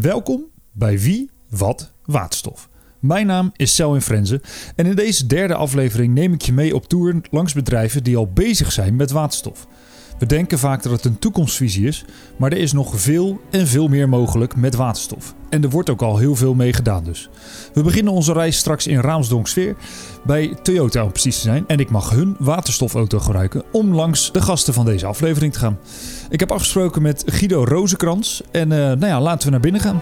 Welkom bij Wie, Wat, Waterstof. Mijn naam is Selwin Frenzen en in deze derde aflevering neem ik je mee op tour langs bedrijven die al bezig zijn met waterstof. We denken vaak dat het een toekomstvisie is, maar er is nog veel en veel meer mogelijk met waterstof. En er wordt ook al heel veel mee gedaan dus. We beginnen onze reis straks in Raamsdonksfeer bij Toyota om precies te zijn. En ik mag hun waterstofauto gebruiken om langs de gasten van deze aflevering te gaan. Ik heb afgesproken met Guido Rozenkrans en uh, nou ja, laten we naar binnen gaan.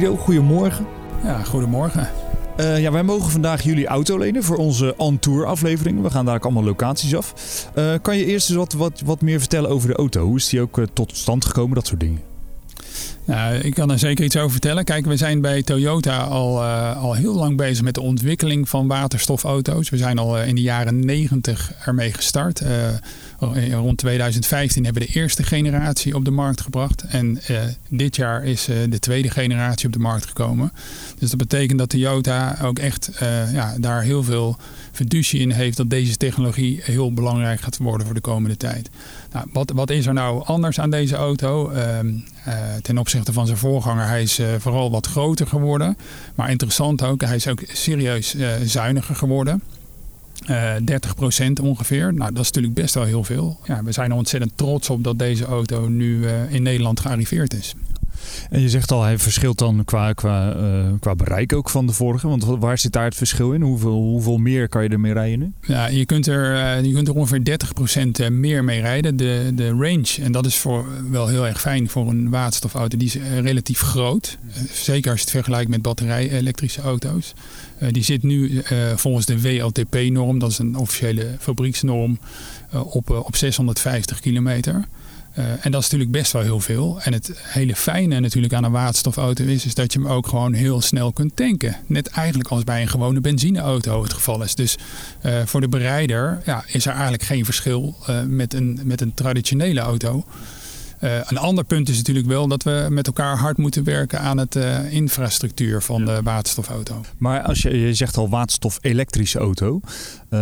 Guido, goedemorgen. Ja, goedemorgen. Uh, ja, wij mogen vandaag jullie auto lenen voor onze on-tour aflevering. We gaan daar ook allemaal locaties af. Uh, kan je eerst eens wat, wat, wat meer vertellen over de auto? Hoe is die ook uh, tot stand gekomen, dat soort dingen? Nou, ik kan er zeker iets over vertellen. Kijk, we zijn bij Toyota al, uh, al heel lang bezig met de ontwikkeling van waterstofauto's. We zijn al uh, in de jaren 90 ermee gestart. Uh, rond 2015 hebben we de eerste generatie op de markt gebracht. En dit jaar is de tweede generatie op de markt gekomen. Dus dat betekent dat Toyota ook echt ja, daar heel veel fiducie in heeft dat deze technologie heel belangrijk gaat worden voor de komende tijd. Nou, wat, wat is er nou anders aan deze auto? Uh, uh, ten opzichte van zijn voorganger, hij is uh, vooral wat groter geworden. Maar interessant ook, hij is ook serieus uh, zuiniger geworden. 30% ongeveer. Nou, dat is natuurlijk best wel heel veel. Ja, we zijn er ontzettend trots op dat deze auto nu in Nederland gearriveerd is. En je zegt al, hij verschilt dan qua, qua, uh, qua bereik ook van de vorige. Want waar zit daar het verschil in? Hoeveel, hoeveel meer kan je ermee rijden nu? Ja, je kunt er, uh, je kunt er ongeveer 30% meer mee rijden. De, de range, en dat is voor, wel heel erg fijn voor een waterstofauto, die is relatief groot. zeker als je het vergelijkt met batterij-elektrische auto's. die zit nu volgens de WLTP-norm, dat is een officiële fabrieksnorm, op, op 650 kilometer. Uh, en dat is natuurlijk best wel heel veel. En het hele fijne natuurlijk aan een waterstofauto is, is dat je hem ook gewoon heel snel kunt tanken. Net eigenlijk als bij een gewone benzineauto het geval is. Dus uh, voor de bereider ja, is er eigenlijk geen verschil uh, met, een, met een traditionele auto. een ander punt is natuurlijk wel dat we met elkaar hard moeten werken aan het infrastructuur van de waterstofauto. Maar als je, je zegt al waterstof-elektrische auto.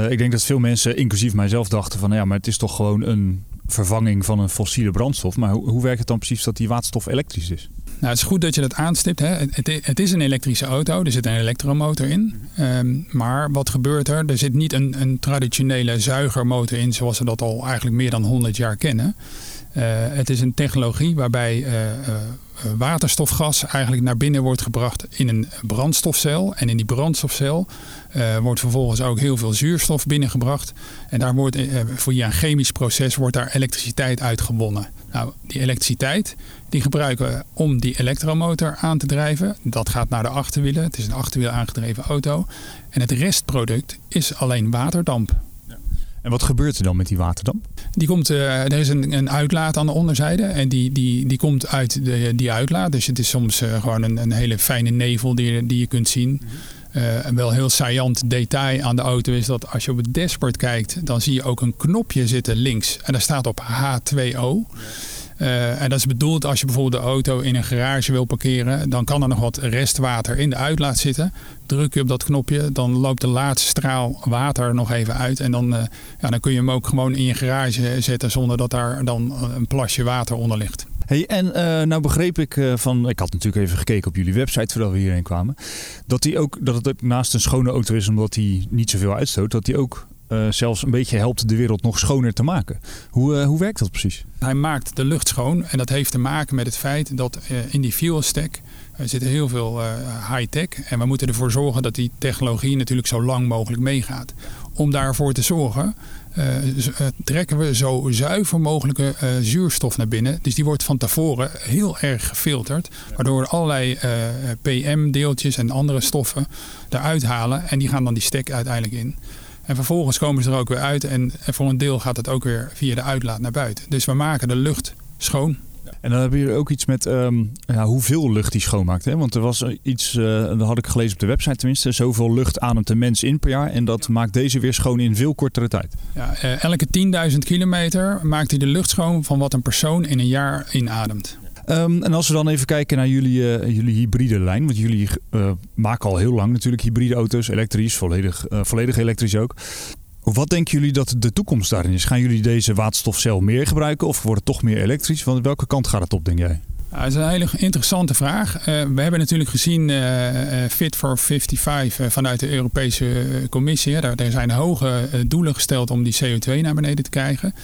ik denk dat veel mensen, inclusief mijzelf, dachten van ja, maar het is toch gewoon een vervanging van een fossiele brandstof. Maar hoe, hoe werkt het dan precies dat die waterstof elektrisch is? Nou, het is goed dat je dat aanstipt. Hè. Het, het, is een elektrische auto, er zit een elektromotor in. Um, maar wat gebeurt er? Er zit niet een, een, traditionele zuigermotor in, zoals we dat al eigenlijk meer dan 100 jaar kennen. Uh, het is een technologie waarbij uh, uh, waterstofgas eigenlijk naar binnen wordt gebracht in een brandstofcel. En in die brandstofcel wordt vervolgens ook heel veel zuurstof binnengebracht. En daar wordt via een chemisch proces wordt daar elektriciteit uitgewonnen. Nou, die elektriciteit die gebruiken we om die elektromotor aan te drijven. Dat gaat naar de achterwielen. Het is een achterwiel aangedreven auto. En het restproduct is alleen waterdamp. En wat gebeurt er dan met die waterdamp? Die komt, uh, er is een, een, uitlaat aan de onderzijde en die, die, die komt uit de, die uitlaat. Dus het is soms uh, gewoon een, een, hele fijne nevel die, die je kunt zien. Uh, een wel heel saillant detail aan de auto is dat als je op het dashboard kijkt, dan zie je ook een knopje zitten links. En daar staat op H2O. Uh, en dat is bedoeld als je bijvoorbeeld de auto in een garage wil parkeren, dan kan er nog wat restwater in de uitlaat zitten. Druk je op dat knopje, dan loopt de laatste straal water nog even uit. En dan, uh, ja, dan kun je hem ook gewoon in je garage zetten zonder dat daar dan een plasje water onder ligt. Hey, en nou begreep ik van, ik had natuurlijk even gekeken op jullie website voordat we hierheen kwamen, dat, die ook, dat het ook naast een schone auto is omdat hij niet zoveel uitstoot, dat hij ook uh, zelfs een beetje helpt de wereld nog schoner te maken. Hoe, uh, hoe werkt dat precies? Hij maakt de lucht schoon en dat heeft te maken met het feit dat uh, in die fuel stack zitten heel veel high-tech. En we moeten ervoor zorgen dat die technologie natuurlijk zo lang mogelijk meegaat. Om daarvoor te zorgen trekken we zo zuiver mogelijke zuurstof naar binnen. Dus die wordt van tevoren heel erg gefilterd. Waardoor allerlei PM-deeltjes en andere stoffen eruit halen. En die gaan dan die stack uiteindelijk in. En vervolgens komen ze er ook weer uit en voor een deel gaat het ook weer via de uitlaat naar buiten. Dus we maken de lucht schoon. En dan hebben jullie ook iets met ehm, ja, hoeveel lucht die schoonmaakt. Hè? Want er was iets, uh, dat had ik gelezen op de website tenminste, zoveel lucht ademt de mens in per jaar. En dat maakt deze weer schoon in veel kortere tijd. Ja, uh, elke 10.000 kilometer maakt hij de lucht schoon van wat een persoon in een jaar inademt. Um, en als we dan even kijken naar jullie, uh, jullie hybride lijn. Want jullie maken al heel lang natuurlijk hybride auto's, elektrisch, volledig, volledig elektrisch ook. Wat denken jullie dat de toekomst daarin is? Gaan jullie deze waterstofcel meer gebruiken of wordt het toch meer elektrisch? Want welke kant gaat het op, denk jij? dat is een hele interessante vraag. We hebben natuurlijk gezien Fit for 55 vanuit de Europese Commissie. Daar zijn hoge doelen gesteld om die CO2 naar beneden te krijgen.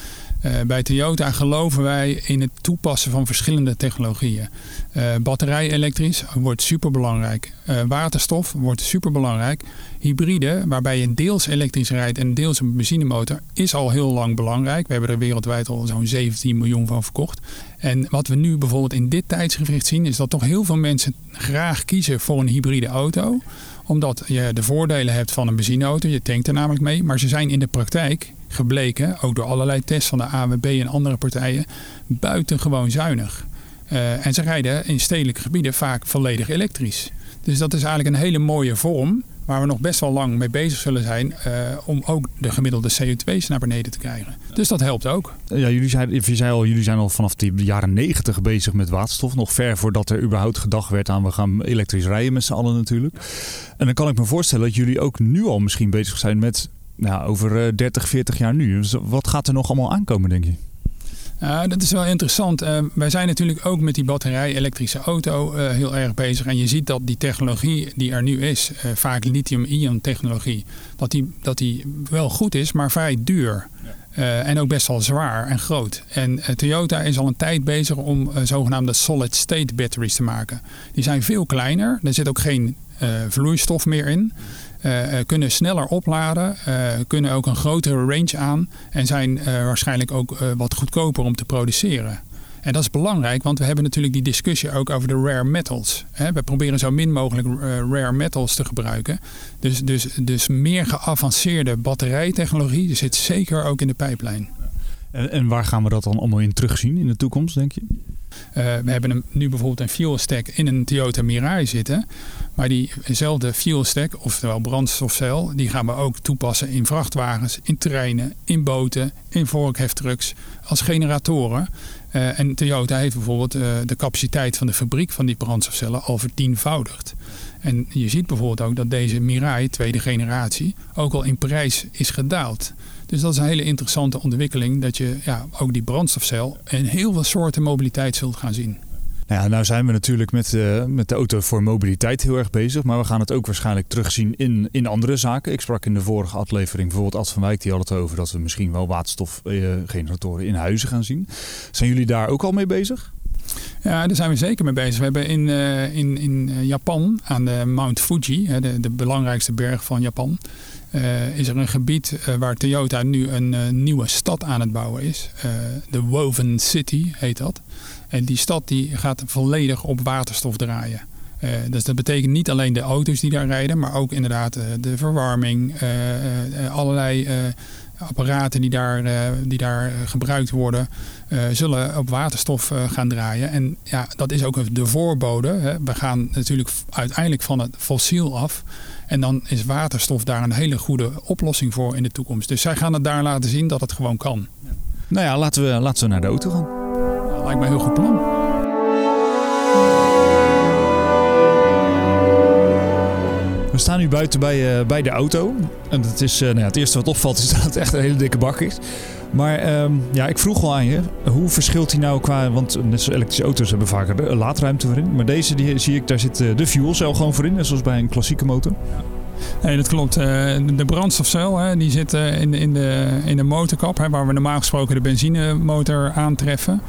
Uh, bij Toyota geloven wij in het toepassen van verschillende technologieën. Uh, batterij elektrisch wordt superbelangrijk. Uh, waterstof wordt superbelangrijk. Hybride, waarbij je deels elektrisch rijdt en deels een benzinemotor, is al heel lang belangrijk. We hebben er wereldwijd al zo'n 17 miljoen van verkocht. En wat we nu bijvoorbeeld in dit tijdsgevricht zien, is dat toch heel veel mensen graag kiezen voor een hybride auto. Omdat je de voordelen hebt van een benzineauto, je tankt er namelijk mee. Maar ze zijn in de praktijk gebleken, ook door allerlei tests van de AWB en andere partijen, buitengewoon zuinig. Uh, en ze rijden in stedelijke gebieden vaak volledig elektrisch. Dus dat is eigenlijk een hele mooie vorm waar we nog best wel lang mee bezig zullen zijn uh, om ook de gemiddelde CO2's naar beneden te krijgen. Dus dat helpt ook. Ja, jullie zijn, je zei al, jullie zijn al vanaf de jaren negentig bezig met waterstof. Nog ver voordat er überhaupt gedacht werd aan we gaan elektrisch rijden met z'n allen natuurlijk. En dan kan ik me voorstellen dat jullie ook nu al misschien bezig zijn met nou, over 30, eh, 40 jaar nu. Dus wat gaat er nog allemaal aankomen, denk je? Ja, dat is wel interessant. Uh, wij zijn natuurlijk ook met die batterij-elektrische auto uh, heel erg bezig. En je ziet dat die technologie die er nu is, uh, vaak lithium-ion technologie, dat die, dat die wel goed is, maar vrij duur. En ook best wel zwaar en groot. En Toyota is al een tijd bezig om zogenaamde solid-state batteries te maken. Die zijn veel kleiner. Er zit ook geen vloeistof meer in. Uh, kunnen sneller opladen, uh, kunnen ook een grotere range aan en zijn waarschijnlijk ook wat goedkoper om te produceren. En dat is belangrijk, want we hebben natuurlijk die discussie ook over de rare metals. We proberen zo min mogelijk rare metals te gebruiken. Dus, dus, dus meer geavanceerde batterijtechnologie zit zeker ook in de pijplijn. En waar gaan we dat dan allemaal in terugzien in de toekomst, denk je? Uh, we hebben nu bijvoorbeeld een fuel stack in een Toyota Mirai zitten. Maar diezelfde fuel stack, oftewel brandstofcel, die gaan we ook toepassen in vrachtwagens, in treinen, in boten, in vorkheftrucks als generatoren. Uh, en Toyota heeft bijvoorbeeld uh, de capaciteit van de fabriek van die brandstofcellen al vertienvoudigd. En je ziet bijvoorbeeld ook dat deze Mirai, tweede generatie, ook al in prijs is gedaald. Dus dat is een hele interessante ontwikkeling. Dat je ja, ook die brandstofcel in heel veel soorten mobiliteit zult gaan zien. Nou, ja, nou zijn we natuurlijk met, uh, met de auto voor mobiliteit heel erg bezig. Maar we gaan het ook waarschijnlijk terugzien in, in andere zaken. Ik sprak in de vorige aflevering bijvoorbeeld Ad van Wijk. Die had het over dat we misschien wel waterstofgeneratoren in huizen gaan zien. Zijn jullie daar ook al mee bezig? Ja, daar zijn we zeker mee bezig. We hebben in, uh, in, in Japan aan de Mount Fuji, de, de belangrijkste berg van Japan, uh, is er een gebied waar Toyota nu een nieuwe stad aan het bouwen is. de Woven City heet dat. En die stad die gaat volledig op waterstof draaien. dus dat betekent niet alleen de auto's die daar rijden, maar ook inderdaad de verwarming, allerlei apparaten die daar, die daar gebruikt worden, zullen op waterstof gaan draaien. En ja, dat is ook de voorbode. Hè. We gaan natuurlijk uiteindelijk van het fossiel af. En dan is waterstof daar een hele goede oplossing voor in de toekomst. Dus zij gaan het daar laten zien dat het gewoon kan. Nou ja, laten we, laten we naar de auto gaan. Dat lijkt me een heel goed plan. Buiten bij, uh, bij de auto. En het, is, uh, nou ja, het eerste wat opvalt is dat het echt een hele dikke bak is. Maar um, ja, ik vroeg al aan je, hoe verschilt die nou qua... Want elektrische auto's hebben vaker een laadruimte voor in. Maar deze die, zie ik, daar zit eh, de fuelcel gewoon voor in. Net zoals bij een klassieke motor. Nee, dat klopt. De brandstofcel die zit in de, in de, in de motorkap, waar we normaal gesproken de benzinemotor aantreffen.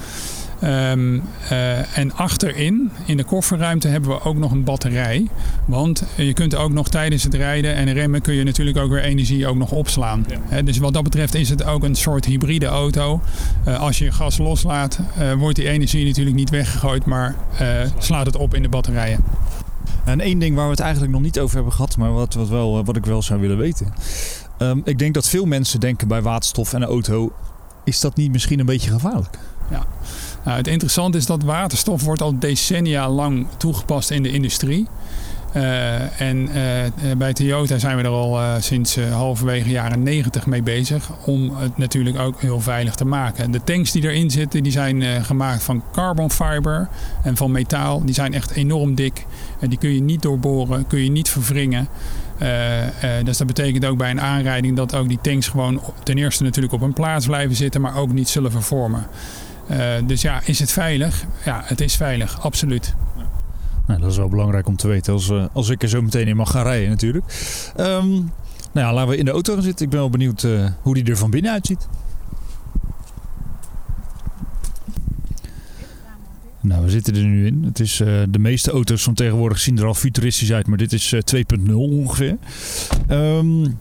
Um, uh, en achterin, in de kofferruimte, hebben we ook nog een batterij. Want je kunt ook nog tijdens het rijden en remmen kun je natuurlijk ook weer energie ook nog opslaan. Ja. dus wat dat betreft is het ook een soort hybride auto. Uh, als je gas loslaat, uh, wordt die energie natuurlijk niet weggegooid, maar slaat het op in de batterijen. En één ding waar we het eigenlijk nog niet over hebben gehad, maar wat, wat, wel, wat ik wel zou willen weten. Um, ik denk dat veel mensen denken bij waterstof en een auto, is dat niet misschien een beetje gevaarlijk? Ja, Nou, het interessante is dat waterstof wordt al decennia lang toegepast in de industrie. Uh, en uh, bij Toyota zijn we er al uh, sinds halverwege jaren 90 mee bezig om het natuurlijk ook heel veilig te maken. De tanks die erin zitten, die zijn gemaakt van carbon fiber en van metaal. Die zijn echt enorm dik. En die kun je niet doorboren, kun je niet verwringen. dus dat betekent ook bij een aanrijding dat ook die tanks gewoon ten eerste natuurlijk op hun plaats blijven zitten, maar ook niet zullen vervormen. Dus ja, is het veilig? Ja, het is veilig, absoluut. Nou, dat is wel belangrijk om te weten als, uh, als ik er zo meteen in mag gaan rijden natuurlijk. Um, nou ja, laten we in de auto gaan zitten. Ik ben wel benieuwd uh, hoe die er van binnen uitziet. Nou, we zitten er nu in. Het is, de meeste auto's van tegenwoordig zien er al futuristisch uit, maar dit is 2.0 ongeveer. Um,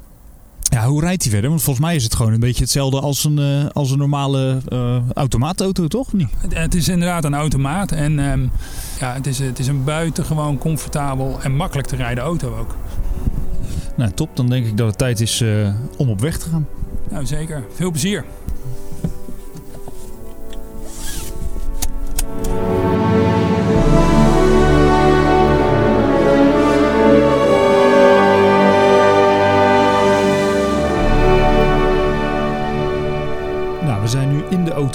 ja, hoe rijdt hij verder? Want volgens mij is het gewoon een beetje hetzelfde als een, uh, als een normale uh, automaatauto, toch? Niet? Het is inderdaad een automaat. En um, ja, het is, het is een buitengewoon comfortabel en makkelijk te rijden auto ook. Nou, top. Dan denk ik dat het tijd is uh, om op weg te gaan. Nou, zeker. Veel plezier.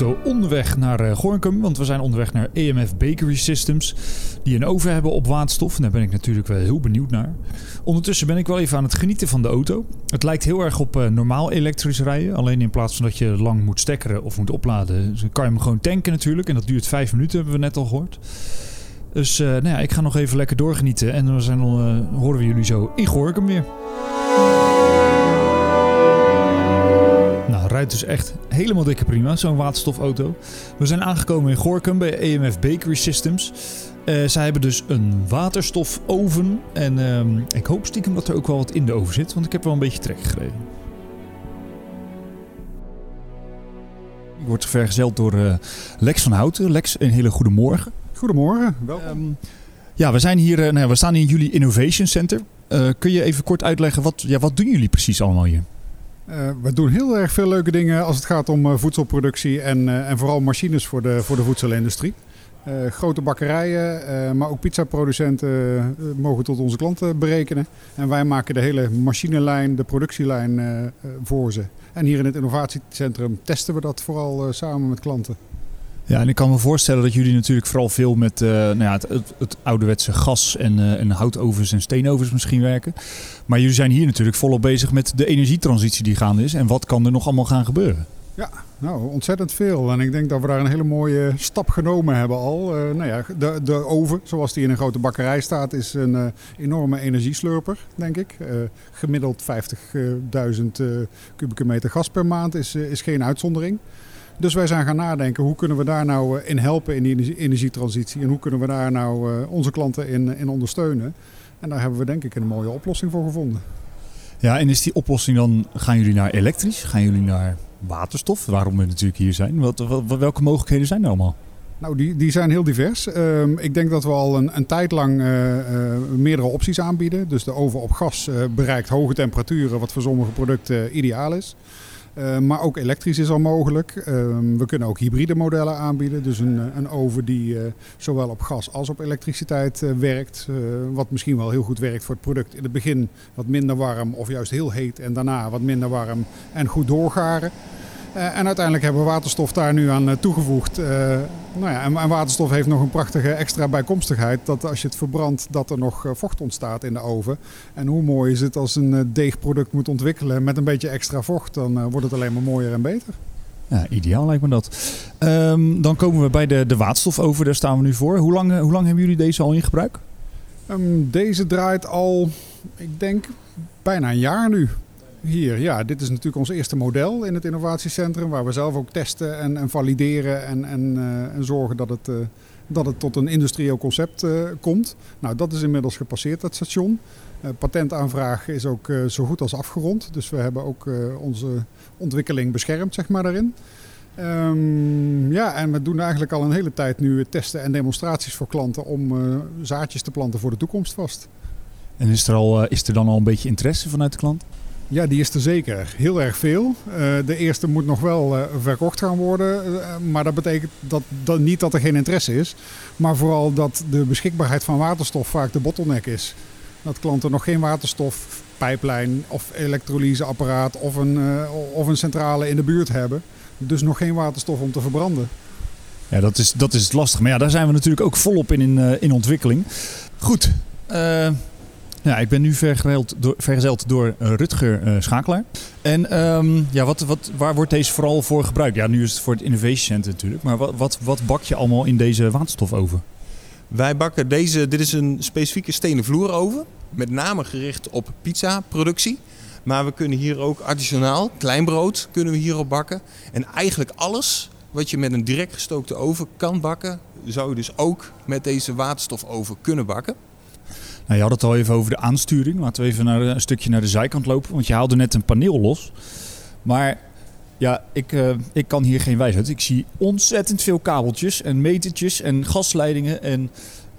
Auto onderweg naar uh, Gorkum. Want we zijn onderweg naar EMF Bakery Systems. Die een oven hebben op waterstof. En daar ben ik natuurlijk wel heel benieuwd naar. Ondertussen ben ik wel even aan het genieten van de auto. Het lijkt heel erg op uh, normaal elektrisch rijden. Alleen in plaats van dat je lang moet stekkeren of moet opladen, kan je hem gewoon tanken natuurlijk. En dat duurt vijf minuten, hebben we net al gehoord. Dus uh, nou ja, ik ga nog even lekker doorgenieten. En dan zijn, horen we jullie zo in Gorkum weer. Nou, rijdt dus echt helemaal dikke prima, zo'n waterstofauto. We zijn aangekomen in Gorkum bij EMF Bakery Systems. Uh, zij hebben dus een waterstofoven. En uh, ik hoop stiekem dat er ook wel wat in de oven zit, want ik heb wel een beetje trek gekregen. Ik word vergezeld door uh, Lex van Houten. Lex, een hele goede morgen. Goedemorgen, welkom. Um, ja, we, zijn hier, nou, we staan in jullie Innovation Center. kun je even kort uitleggen, wat, ja, wat doen jullie precies allemaal hier? Uh, we doen heel erg veel leuke dingen als het gaat om uh, voedselproductie en, uh, en vooral machines voor de, voor de voedselindustrie. grote bakkerijen, maar ook pizzaproducenten mogen tot onze klanten berekenen. En wij maken de hele machinelijn, de productielijn voor ze. En hier in het innovatiecentrum testen we dat vooral samen met klanten. Ja, en ik kan me voorstellen dat jullie natuurlijk vooral veel met uh, nou ja, het, het, het, ouderwetse gas en, uh, en houtovens en steenovens misschien werken. Maar jullie zijn hier natuurlijk volop bezig met de energietransitie die gaande is. En wat kan er nog allemaal gaan gebeuren? Ja, nou ontzettend veel. En ik denk dat we daar een hele mooie stap genomen hebben al. Uh, nou ja, de, de oven, zoals die in een grote bakkerij staat, is een enorme energieslurper, denk ik. gemiddeld 50.000 kubieke meter gas per maand is, is geen uitzondering. Dus wij zijn gaan nadenken hoe kunnen we daar nou eh, in helpen in die energietransitie. En hoe kunnen we daar nou eh, onze klanten in, in ondersteunen. En daar hebben we denk ik een mooie oplossing voor gevonden. Ja, en is die oplossing dan, gaan jullie naar elektrisch? Gaan jullie naar waterstof? Waarom we natuurlijk hier zijn. Wat, welke mogelijkheden zijn er allemaal? Nou, die, die zijn heel divers. Um, ik denk dat we al een, een tijd lang uh, uh, meerdere opties aanbieden. Dus de oven op gas bereikt hoge temperaturen, wat voor sommige producten ideaal is. Uh, maar ook elektrisch is al mogelijk. Uh, we kunnen ook hybride modellen aanbieden. Dus een, een oven die uh, zowel op gas als op elektriciteit werkt. wat misschien wel heel goed werkt voor het product. In het begin wat minder warm of juist heel heet. En daarna wat minder warm en goed doorgaren. Uh, en uiteindelijk hebben we waterstof daar nu aan uh, toegevoegd. Uh, nou ja, en, en, waterstof heeft nog een prachtige extra bijkomstigheid. Dat als je het verbrandt, dat er nog vocht ontstaat in de oven. En hoe mooi is het als een deegproduct moet ontwikkelen met een beetje extra vocht. Dan wordt het alleen maar mooier en beter. Ja, ideaal lijkt me dat. Um, dan komen we bij de, de waterstofoven, daar staan we nu voor. Hoe lang, hoe lang hebben jullie deze al in gebruik? Um, deze draait al, ik denk, bijna een jaar nu. Hier, ja, dit is natuurlijk ons eerste model in het innovatiecentrum, waar we zelf ook testen en, en valideren en, en, uh, en, zorgen dat het, uh, dat het tot een industrieel concept uh, komt. Nou, dat is inmiddels gepasseerd, dat station. patentaanvraag is ook zo goed als afgerond, dus we hebben ook onze ontwikkeling beschermd, zeg maar, daarin. Um, ja, en we doen eigenlijk al een hele tijd nu testen en demonstraties voor klanten om zaadjes te planten voor de toekomst vast. En is er, al, is er dan al een beetje interesse vanuit de klant? Ja, die is er zeker. Heel erg veel. Uh, de eerste moet nog wel uh, verkocht gaan worden. Uh, maar dat betekent dat, dat, niet dat er geen interesse is. Maar vooral dat de beschikbaarheid van waterstof vaak de bottleneck is. Dat klanten nog geen waterstofpijplijn of elektrolyseapparaat of een, of een centrale in de buurt hebben. Dus nog geen waterstof om te verbranden. Ja, dat is, dat is lastig. Maar ja, daar zijn we natuurlijk ook volop in, in, in ontwikkeling. Goed. Ja, ik ben nu vergezeld door, vergezeld door eh, Rutger uh, Schakelaar. En um, ja, wat, wat, waar wordt deze vooral voor gebruikt? Ja, nu is het voor het Innovation Center natuurlijk. Maar wat, wat, wat bak je allemaal in deze waterstofoven? Wij bakken deze, dit is een specifieke stenen vloeroven. Met name gericht op pizza productie. Maar we kunnen hier ook additionaal, kleinbrood kunnen we hierop bakken. En eigenlijk alles wat je met een direct gestookte oven kan bakken, zou je dus ook met deze waterstofoven kunnen bakken. Nou, je had het al even over de aansturing. Laten we even naar, een stukje naar de zijkant lopen. Want je haalde net een paneel los. Maar ja, ik, uh, ik kan hier geen wijsheid. Ik zie ontzettend veel kabeltjes en metertjes en gasleidingen. En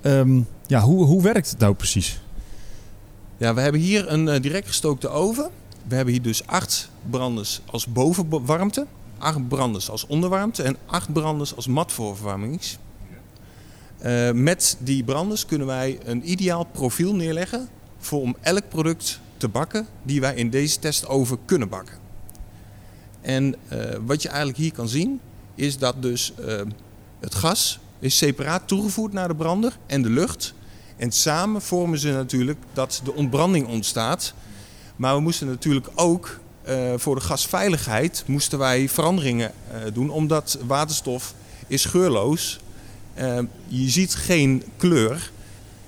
um, ja, hoe, hoe werkt het nou precies? Ja, we hebben hier een uh, direct gestookte oven. We hebben hier dus acht branders als bovenwarmte, acht branders als onderwarmte en acht branders als matvoorverwarmings. Uh, met die branders kunnen wij een ideaal profiel neerleggen voor om elk product te bakken die wij in deze testoven kunnen bakken. En uh, wat je eigenlijk hier kan zien is dat dus uh, het gas is separaat toegevoerd naar de brander en de lucht. En samen vormen ze natuurlijk dat de ontbranding ontstaat. Maar we moesten natuurlijk ook voor de gasveiligheid moesten wij veranderingen doen, omdat waterstof is geurloos Ehm, je ziet geen kleur.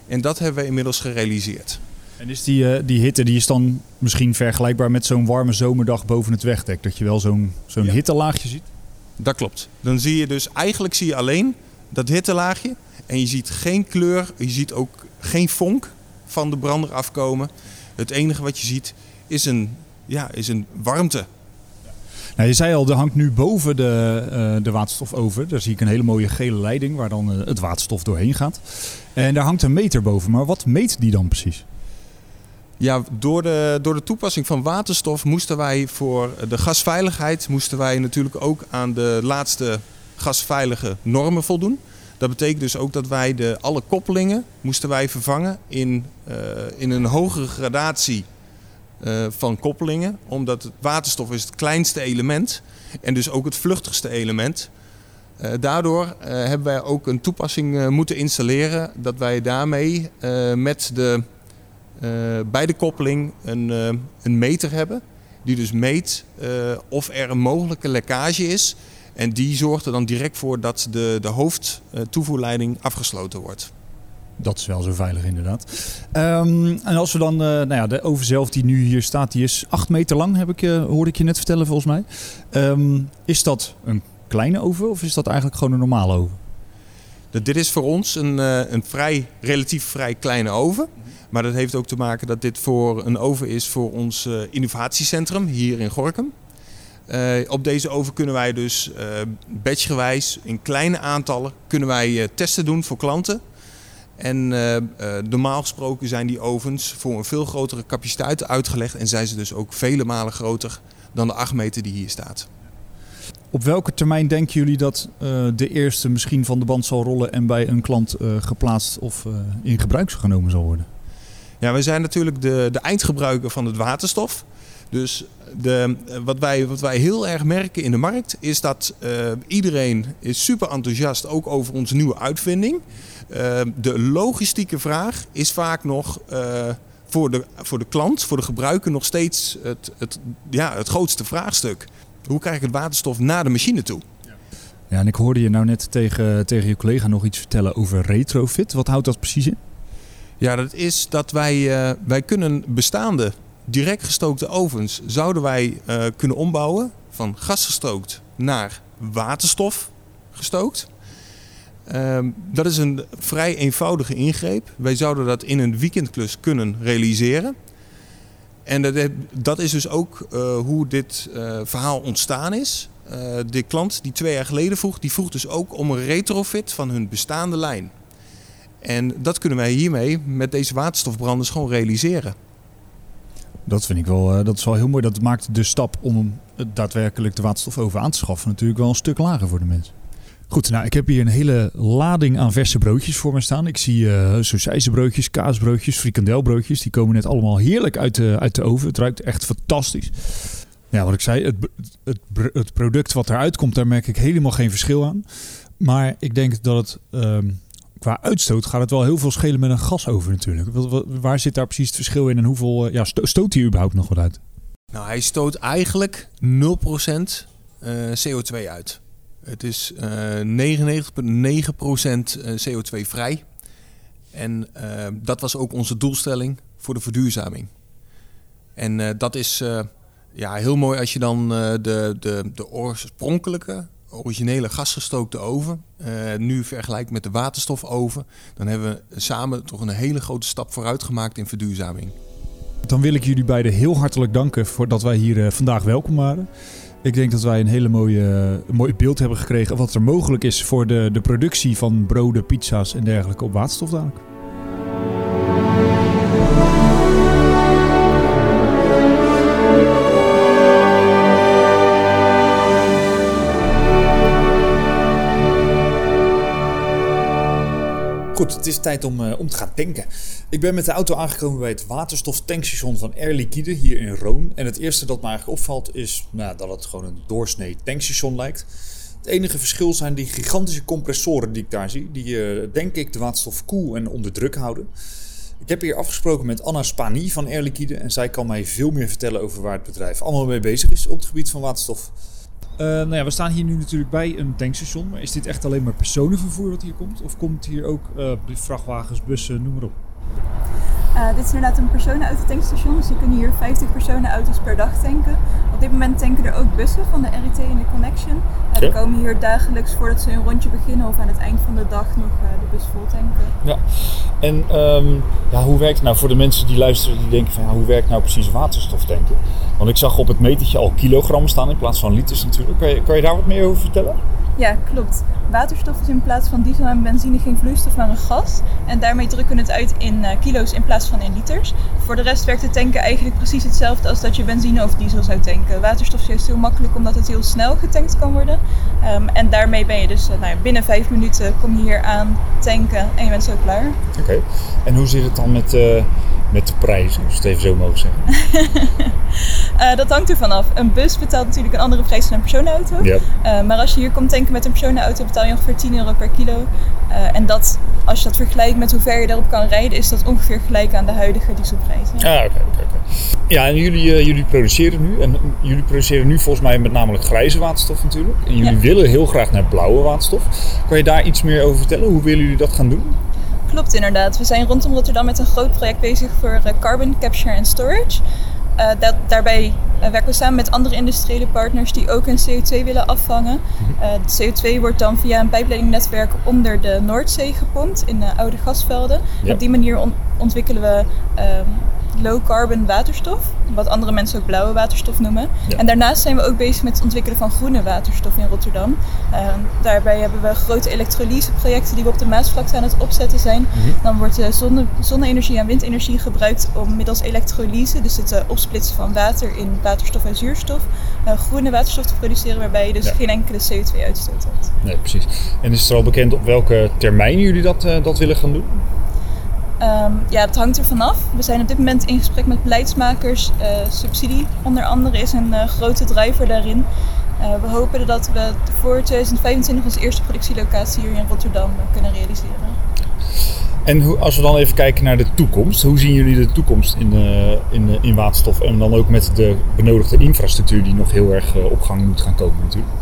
En dat hebben we inmiddels gerealiseerd. En is die, uh, die hitte die is dan misschien vergelijkbaar met zo'n warme zomerdag boven het wegdek? Dat je wel zo'n zo'n ja. hittelaagje ziet? Dat klopt. Dan zie je dus, eigenlijk zie je alleen dat hittelaagje. En je ziet geen kleur, je ziet ook geen vonk van de brander afkomen. Het enige wat je ziet is een, ja, is een warmte nou, je zei al, er hangt nu boven de, uh, de waterstofoven. Daar zie ik een hele mooie gele leiding waar dan uh, het waterstof doorheen gaat. En daar hangt een meter boven. Maar wat meet die dan precies? Ja, door de, door de toepassing van waterstof moesten wij voor de gasveiligheid moesten wij natuurlijk ook aan de laatste gasveilige normen voldoen. Dat betekent dus ook dat wij de, alle koppelingen moesten wij vervangen in, uh, in een hogere gradatie uh, van koppelingen. Omdat waterstof is het kleinste element en dus ook het vluchtigste element. Uh, daardoor uh, hebben wij ook een toepassing moeten installeren dat wij daarmee met de, bij de koppeling een, een meter hebben. Die dus meet of er een mogelijke lekkage is. En die zorgt er dan direct voor dat de, de hoofdtoevoerleiding afgesloten wordt. Dat is wel zo veilig inderdaad. Um, en als we dan, uh, nou ja, de oven zelf die nu hier staat, die is 8 meter lang, heb ik, uh, hoorde ik je net vertellen volgens mij. Um, is dat een kleine oven of is dat eigenlijk gewoon een normale oven? Dit is voor ons een, uh, een vrij, relatief vrij kleine oven. Maar dat heeft ook te maken dat dit voor een oven is voor ons innovatiecentrum hier in Gorkum. op deze oven kunnen wij dus batchgewijs in kleine aantallen kunnen wij testen doen voor klanten. En uh, uh, normaal gesproken zijn die ovens voor een veel grotere capaciteit uitgelegd en zijn ze dus ook vele malen groter dan de 8 meter die hier staat. Op welke termijn denken jullie dat uh, de eerste misschien van de band zal rollen en bij een klant geplaatst of in gebruik genomen zal worden? Ja, wij zijn natuurlijk de, de eindgebruiker van het waterstof. Dus de, wat, wij, wat wij heel erg merken in de markt is dat iedereen is super enthousiast ook over onze nieuwe uitvinding de logistieke vraag is vaak nog uh, voor, de, voor de klant, voor de gebruiker, nog steeds het, het, ja, het grootste vraagstuk. Hoe krijg ik het waterstof naar de machine toe? Ja, en ik hoorde je nou net tegen, tegen je collega nog iets vertellen over retrofit. Wat houdt dat precies in? Ja, dat is dat wij, uh, wij kunnen bestaande direct gestookte ovens zouden wij uh, kunnen ombouwen van gasgestookt naar waterstof gestookt. Um, dat is een vrij eenvoudige ingreep. Wij zouden dat in een weekendklus kunnen realiseren. En dat, dat is dus ook uh, hoe dit uh, verhaal ontstaan is. Uh, de klant die twee jaar geleden vroeg, die vroeg dus ook om een retrofit van hun bestaande lijn. En dat kunnen wij hiermee met deze waterstofbranders gewoon realiseren. Dat vind ik wel, dat is wel heel mooi. Dat maakt de stap om daadwerkelijk de waterstof over aan te schaffen natuurlijk wel een stuk lager voor de mensen. Goed, nou ik heb hier een hele lading aan verse broodjes voor me staan. Ik zie uh, broodjes, kaasbroodjes, frikandelbroodjes. Die komen net allemaal heerlijk uit de, uit de oven. Het ruikt echt fantastisch. Ja, wat ik zei, het, het, het product wat eruit komt, daar merk ik helemaal geen verschil aan. Maar ik denk dat het ehm, qua uitstoot gaat het wel heel veel schelen met een gasoven natuurlijk. Waar zit daar precies het verschil in en hoeveel uh, ja, stoot hij überhaupt nog wat uit? Nou, hij stoot eigenlijk 0% uh, CO2 uit. Het is uh, 99,9% CO2 vrij. En uh, dat was ook onze doelstelling voor de verduurzaming. En dat is ja, heel mooi als je dan de, de, de oorspronkelijke originele gasgestookte oven nu vergelijkt met de waterstofoven, dan hebben we samen toch een hele grote stap vooruit gemaakt in verduurzaming. Dan wil ik jullie beiden heel hartelijk danken voor dat wij hier vandaag welkom waren. Ik denk dat wij een hele mooie, mooi beeld hebben gekregen wat er mogelijk is voor de, de productie van broden, pizza's en dergelijke op waterstof dadelijk. Goed, het is tijd om, uh, om te gaan tanken. Ik ben met de auto aangekomen bij het waterstoftankstation van Air Liquide hier in Roon. En het eerste dat me eigenlijk opvalt is nou, dat het gewoon een doorsnee tankstation lijkt. Het enige verschil zijn die gigantische compressoren die ik daar zie. Die uh, denk ik de waterstof koel en onder druk houden. Ik heb hier afgesproken met Anna Spani van Air Liquide. En zij kan mij veel meer vertellen over waar het bedrijf allemaal mee bezig is op het gebied van waterstof. Uh, nou ja, we staan hier nu natuurlijk bij een tankstation. Maar is dit echt alleen maar personenvervoer wat hier komt? Of komt hier ook uh, vrachtwagens, bussen, noem maar op? Uh, dit is inderdaad een personenauto-tankstation, dus je kunnen hier 50 personenauto's per dag tanken. Op dit moment tanken er ook bussen van de RIT en de Connection. Uh, die komen hier dagelijks voordat ze een rondje beginnen of aan het eind van de dag nog uh, de bus vol tanken. Ja, en um, ja, hoe werkt het nou voor de mensen die luisteren die denken van ja, hoe werkt nou precies waterstof tanken? Want ik zag op het metertje al kilogrammen staan in plaats van liters natuurlijk. Kan je, kan je daar wat meer over vertellen? Ja, klopt. Waterstof is in plaats van diesel en benzine geen vloeistof, maar een gas. En daarmee drukken we het uit in uh, kilo's in plaats van in liters. Voor de rest werkt het tanken eigenlijk precies hetzelfde als dat je benzine of diesel zou tanken. Waterstof is juist heel makkelijk omdat het heel snel getankt kan worden. Um, en daarmee ben je dus uh, nou ja, binnen vijf minuten kom je hier aan tanken en je bent zo klaar. Oké, okay. en hoe zit het dan met, uh, met de prijzen, als het even zo mogen zeggen? uh, dat hangt er vanaf. Een bus betaalt natuurlijk een andere prijs dan een personenauto. Yep. Uh, maar als je hier komt tanken met een personenauto betaal je ongeveer 10 euro per kilo. Uh, en dat, als je dat vergelijkt met hoe ver je daarop kan rijden, is dat ongeveer gelijk aan de huidige dieselprijs. Ja. Ah, oké, oké. Ja, en jullie, jullie produceren nu, en jullie produceren nu volgens mij met namelijk grijze waterstof natuurlijk. En jullie ja. willen heel graag naar blauwe waterstof. Kan je daar iets meer over vertellen? Hoe willen jullie dat gaan doen? Klopt inderdaad. We zijn rondom Rotterdam met een groot project bezig voor carbon capture and storage. Uh, dat, daarbij uh, werken we samen met andere industriële partners die ook hun CO2 willen afvangen. De CO2 wordt dan via een pijpleidingnetwerk onder de Noordzee gepompt in oude gasvelden. Ja. Op die manier on ontwikkelen we low carbon waterstof, wat andere mensen ook blauwe waterstof noemen. Ja. En daarnaast zijn we ook bezig met het ontwikkelen van groene waterstof in Rotterdam. Uh, daarbij hebben we grote elektrolyseprojecten die we op de Maasvlakte aan het opzetten zijn. Mm -hmm. Dan wordt uh, zonne, zonne-energie en windenergie gebruikt om middels elektrolyse, dus het uh, opsplitsen van water in waterstof en zuurstof, groene waterstof te produceren waarbij je dus ja. geen enkele CO2-uitstoot hebt. Nee, precies. En is het al bekend op welke termijn jullie dat, dat willen gaan doen? Um, ja, het hangt er vanaf. We zijn op dit moment in gesprek met beleidsmakers. Uh, subsidie onder andere is een uh, grote driver daarin. Uh, we hopen dat we voor 2025 onze eerste productielocatie hier in Rotterdam kunnen realiseren. En hoe, als we dan even kijken naar de toekomst, hoe zien jullie de toekomst in, in, in waterstof en dan ook met de benodigde infrastructuur die nog heel erg op gang moet gaan komen natuurlijk?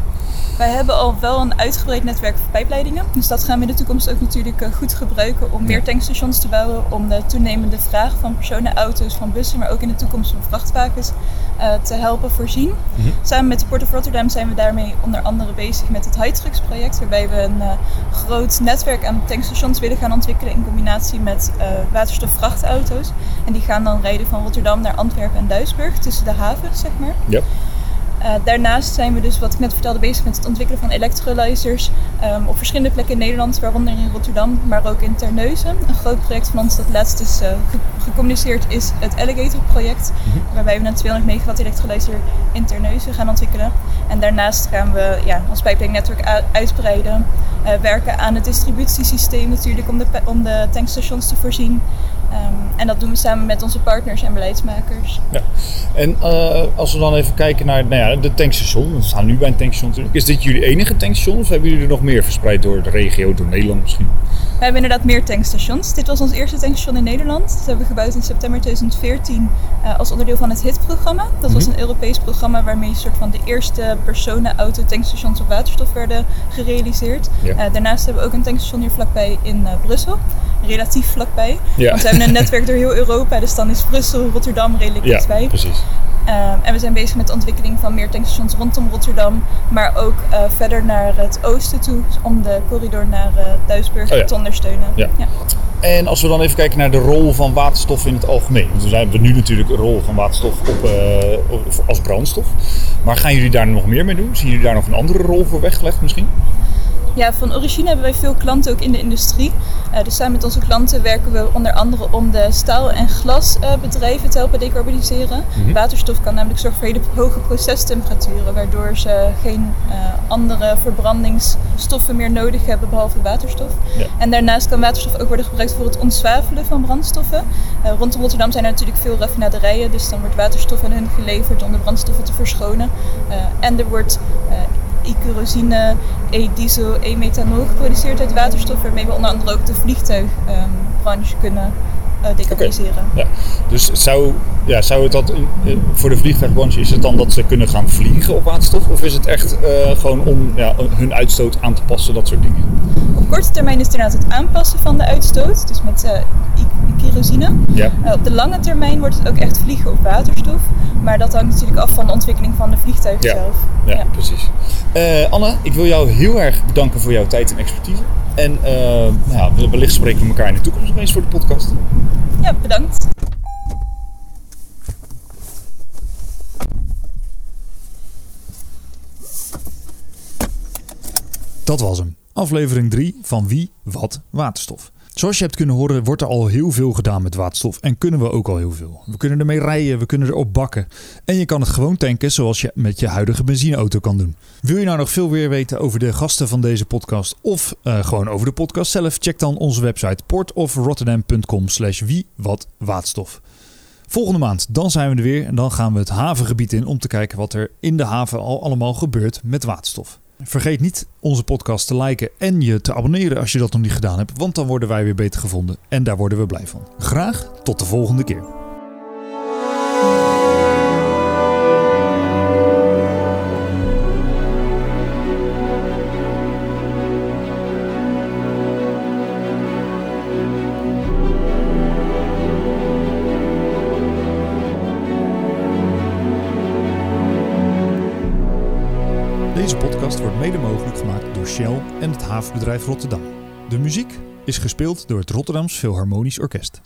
Wij hebben al wel een uitgebreid netwerk van pijpleidingen. Dus dat gaan we in de toekomst ook natuurlijk goed gebruiken om meer tankstations te bouwen. Om de toenemende vraag van personenauto's, van bussen, maar ook in de toekomst van vrachtwagens uh, te helpen voorzien. Mm -hmm. Samen met de Port of Rotterdam zijn we daarmee onder andere bezig met het Hightrucks project. Waarbij we een uh, groot netwerk aan tankstations willen gaan ontwikkelen in combinatie met uh, waterstofvrachtauto's. En die gaan dan rijden van Rotterdam naar Antwerpen en Duisburg tussen de havens, zeg maar. Yep. Uh, daarnaast zijn we dus, wat ik net vertelde, bezig met het ontwikkelen van electrolyzers um, op verschillende plekken in Nederland, waaronder in Rotterdam, maar ook in Terneuzen. Een groot project van ons dat laatst is uh, ge gecommuniceerd is het Alligator project, mm -hmm. waarbij we een 200 megawatt electrolyzer in Terneuzen gaan ontwikkelen. En daarnaast gaan we ja, ons pijpleennetwerk uitbreiden, uh, werken aan het distributiesysteem natuurlijk om de, om de tankstations te voorzien. Um, en dat doen we samen met onze partners en beleidsmakers. Ja. En uh, als we dan even kijken naar nou ja, de tankstation. We staan nu bij een tankstation natuurlijk. Is dit jullie enige tankstation of hebben jullie er nog meer verspreid door de regio, door Nederland misschien? We hebben inderdaad meer tankstations. Dit was ons eerste tankstation in Nederland. Dat hebben we gebouwd in september 2014 uh, als onderdeel van het HIT-programma. Dat was een Europees programma waarmee een soort van de eerste personenauto tankstations op waterstof werden gerealiseerd. Ja. Uh, daarnaast hebben we ook een tankstation hier vlakbij in Brussel. Relatief vlakbij. Ja. Want we hebben een netwerk door heel Europa, dus dan is Brussel, Rotterdam redelijk ja, dichtbij. precies. Uh, en we zijn bezig met de ontwikkeling van meer tankstations rondom Rotterdam, maar ook uh, verder naar het oosten toe om de corridor naar uh, Duisburg oh ja. te ondersteunen. Ja. ja. En als we dan even kijken naar de rol van waterstof in het algemeen. Want we hebben nu natuurlijk een rol van waterstof op, op, als brandstof. Maar gaan jullie daar nog meer mee doen? Zien jullie daar nog een andere rol voor weggelegd misschien? Ja, van origine hebben wij veel klanten ook in de industrie. Uh, dus samen met onze klanten werken we onder andere om de staal- en glasbedrijven uh, te helpen decarboniseren. Mm-hmm. Waterstof kan namelijk zorgen voor hele hoge procestemperaturen, waardoor ze geen uh, andere verbrandingsstoffen meer nodig hebben behalve waterstof. Ja. En daarnaast kan waterstof ook worden gebruikt voor het ontzwavelen van brandstoffen. rondom Rotterdam zijn er natuurlijk veel raffinaderijen, dus dan wordt waterstof aan hun geleverd om de brandstoffen te verschonen. en er wordt e-kerosine, e-diesel, e-methanol geproduceerd uit waterstof, waarmee we onder andere ook de vliegtuigbranche kunnen uh, decarboniseren. Okay. Ja. Dus zou, ja, zou het dat uh, voor de vliegtuigbranche is het dan dat ze kunnen gaan vliegen op waterstof? Of is het echt uh, gewoon om ja, hun uitstoot aan te passen, dat soort dingen? Op korte termijn is het inderdaad het aanpassen van de uitstoot, dus met kerosine. Ja. op de lange termijn wordt het ook echt vliegen op waterstof. Maar dat hangt natuurlijk af van de ontwikkeling van de vliegtuig ja. zelf. Ja, ja. precies. Anne, ik wil jou heel erg bedanken voor jouw tijd en expertise. En nou, wellicht spreken we elkaar in de toekomst nog eens voor de podcast. Ja, bedankt. Dat was hem. Aflevering 3 van Wie, Wat, Waterstof. Zoals je hebt kunnen horen, wordt er al heel veel gedaan met waterstof en kunnen we ook al heel veel. We kunnen ermee rijden, we kunnen erop bakken. En je kan het gewoon tanken zoals je met je huidige benzineauto kan doen. Wil je nou nog veel meer weten over de gasten van deze podcast of uh, gewoon over de podcast zelf? Check dan onze website portofrotterdam.com slash wie wat waterstof. Volgende maand, dan zijn we er weer en dan gaan we het havengebied in om te kijken wat er in de haven al allemaal gebeurt met waterstof. Vergeet niet onze podcast te liken en je te abonneren als je dat nog niet gedaan hebt, want dan worden wij weer beter gevonden en daar worden we blij van. Graag tot de volgende keer. Shell en het havenbedrijf Rotterdam. De muziek is gespeeld door het Rotterdams Philharmonisch Orkest.